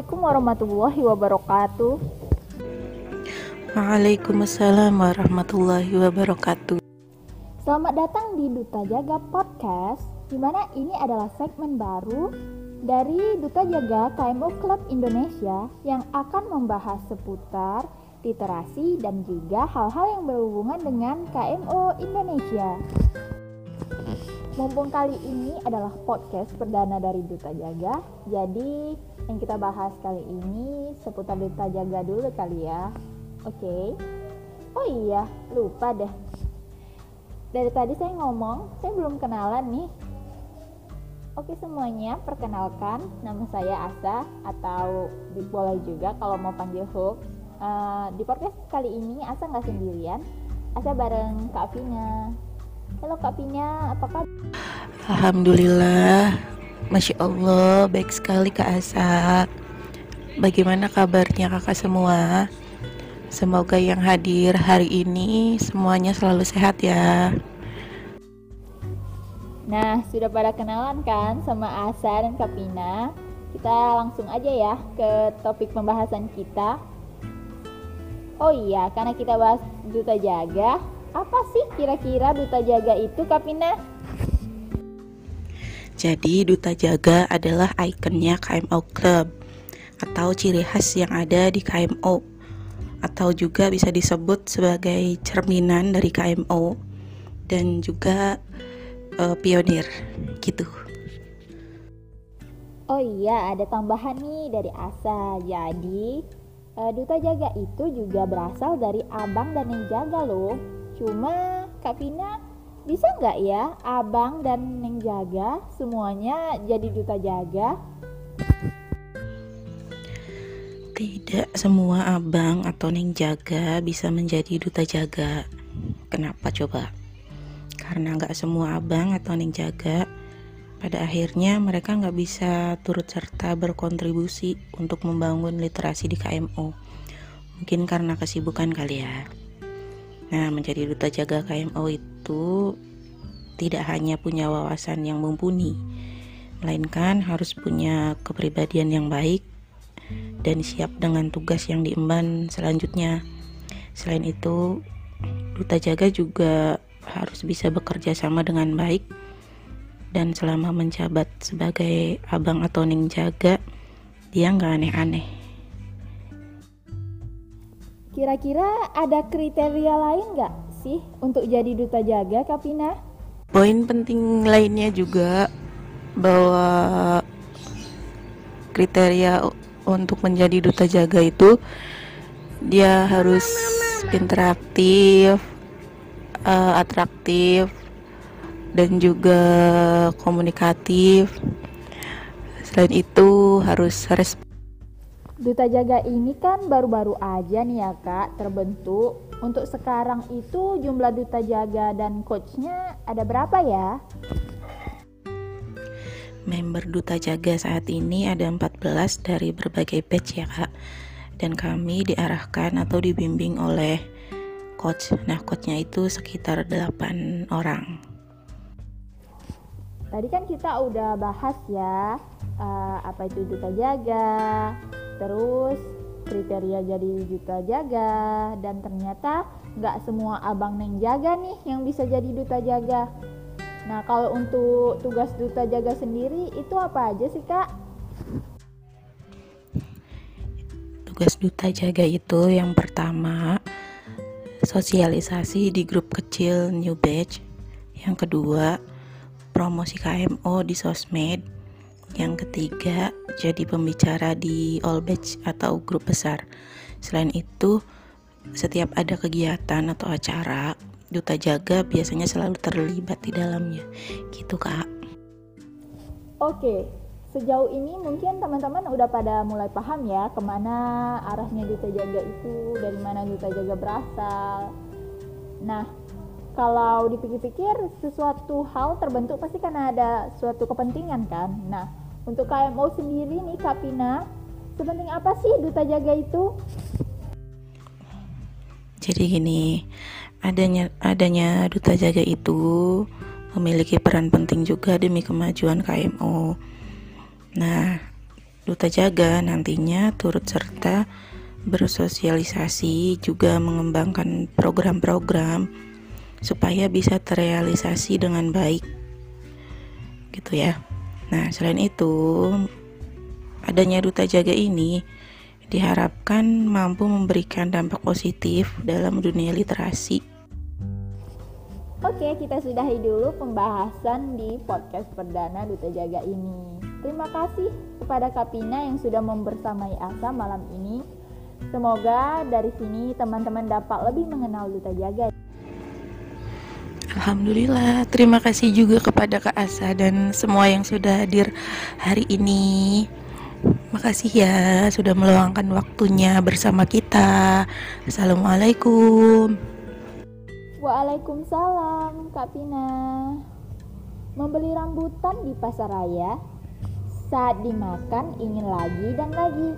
Assalamualaikum warahmatullahi wabarakatuh. Waalaikumsalam warahmatullahi wabarakatuh. Selamat datang di Duta Jaga Podcast, di mana ini adalah segmen baru dari Duta Jaga KMO Club Indonesia yang akan membahas seputar literasi dan juga hal-hal yang berhubungan dengan KMO Indonesia. Mumpung kali ini adalah podcast perdana dari Duta Jaga, jadi yang kita bahas kali ini seputar Duta Jaga dulu kali ya. Oke. Okay. Oh iya, lupa deh. Dari tadi saya ngomong, saya belum kenalan nih. Oke semuanya, perkenalkan nama saya Asa atau boleh juga kalau mau panggil Hook. Uh, di podcast kali ini Asa nggak sendirian, Asa bareng Kak Vina. Halo Kak Pina, apa kabar? Alhamdulillah, Masya Allah, baik sekali Kak Asa. Bagaimana kabarnya kakak semua? Semoga yang hadir hari ini semuanya selalu sehat ya. Nah, sudah pada kenalan kan sama Asa dan Kak Pina? Kita langsung aja ya ke topik pembahasan kita. Oh iya, karena kita bahas duta jaga, apa sih kira-kira duta jaga itu Kapina? Jadi duta jaga adalah ikonnya KMO Club atau ciri khas yang ada di KMO atau juga bisa disebut sebagai cerminan dari KMO dan juga uh, pionir gitu. Oh iya, ada tambahan nih dari Asa. Jadi, uh, duta jaga itu juga berasal dari abang dan yang jaga loh. Cuma Kak Pina bisa nggak ya abang dan Neng Jaga semuanya jadi duta jaga? Tidak semua abang atau Neng Jaga bisa menjadi duta jaga. Kenapa coba? Karena nggak semua abang atau Neng Jaga pada akhirnya mereka nggak bisa turut serta berkontribusi untuk membangun literasi di KMO. Mungkin karena kesibukan kali ya. Nah, menjadi duta jaga KMO itu tidak hanya punya wawasan yang mumpuni, melainkan harus punya kepribadian yang baik dan siap dengan tugas yang diemban selanjutnya. Selain itu, duta jaga juga harus bisa bekerja sama dengan baik dan selama menjabat sebagai abang atau ning jaga, dia nggak aneh-aneh Kira-kira ada kriteria lain nggak sih untuk jadi duta jaga, Kapina? Poin penting lainnya juga bahwa kriteria untuk menjadi duta jaga itu dia harus interaktif, uh, atraktif, dan juga komunikatif. Selain itu harus respect Duta Jaga ini kan baru-baru aja nih ya kak terbentuk. Untuk sekarang itu jumlah Duta Jaga dan coachnya ada berapa ya? Member Duta Jaga saat ini ada 14 dari berbagai batch ya kak. Dan kami diarahkan atau dibimbing oleh coach. Nah coachnya itu sekitar 8 orang. Tadi kan kita udah bahas ya uh, apa itu Duta Jaga, terus kriteria jadi duta jaga. Dan ternyata nggak semua abang neng jaga nih yang bisa jadi duta jaga. Nah kalau untuk tugas duta jaga sendiri itu apa aja sih kak? Tugas duta jaga itu yang pertama sosialisasi di grup kecil new batch. Yang kedua promosi KMO di sosmed yang ketiga, jadi pembicara di all batch atau grup besar. Selain itu, setiap ada kegiatan atau acara, duta jaga biasanya selalu terlibat di dalamnya. Gitu, Kak. Oke, sejauh ini mungkin teman-teman udah pada mulai paham ya ke mana arahnya duta jaga itu, dari mana duta jaga berasal. Nah, kalau dipikir-pikir sesuatu hal terbentuk pasti karena ada suatu kepentingan kan. Nah, untuk KMO sendiri nih Kapina, sepenting apa sih duta jaga itu? Jadi gini, adanya adanya duta jaga itu memiliki peran penting juga demi kemajuan KMO. Nah, Duta Jaga nantinya turut serta bersosialisasi juga mengembangkan program-program supaya bisa terrealisasi dengan baik gitu ya nah selain itu adanya duta jaga ini diharapkan mampu memberikan dampak positif dalam dunia literasi Oke, kita sudahi dulu pembahasan di podcast perdana Duta Jaga ini. Terima kasih kepada Kapina yang sudah membersamai Asa malam ini Semoga dari sini teman-teman dapat lebih mengenal Duta Jaga. Alhamdulillah, terima kasih juga kepada Kak Asa dan semua yang sudah hadir hari ini. Makasih ya sudah meluangkan waktunya bersama kita. Assalamualaikum. Waalaikumsalam, Kak Pina. Membeli rambutan di pasar raya, saat dimakan ingin lagi dan lagi.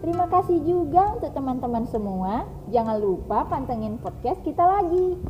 Terima kasih juga untuk teman-teman semua. Jangan lupa pantengin podcast kita lagi.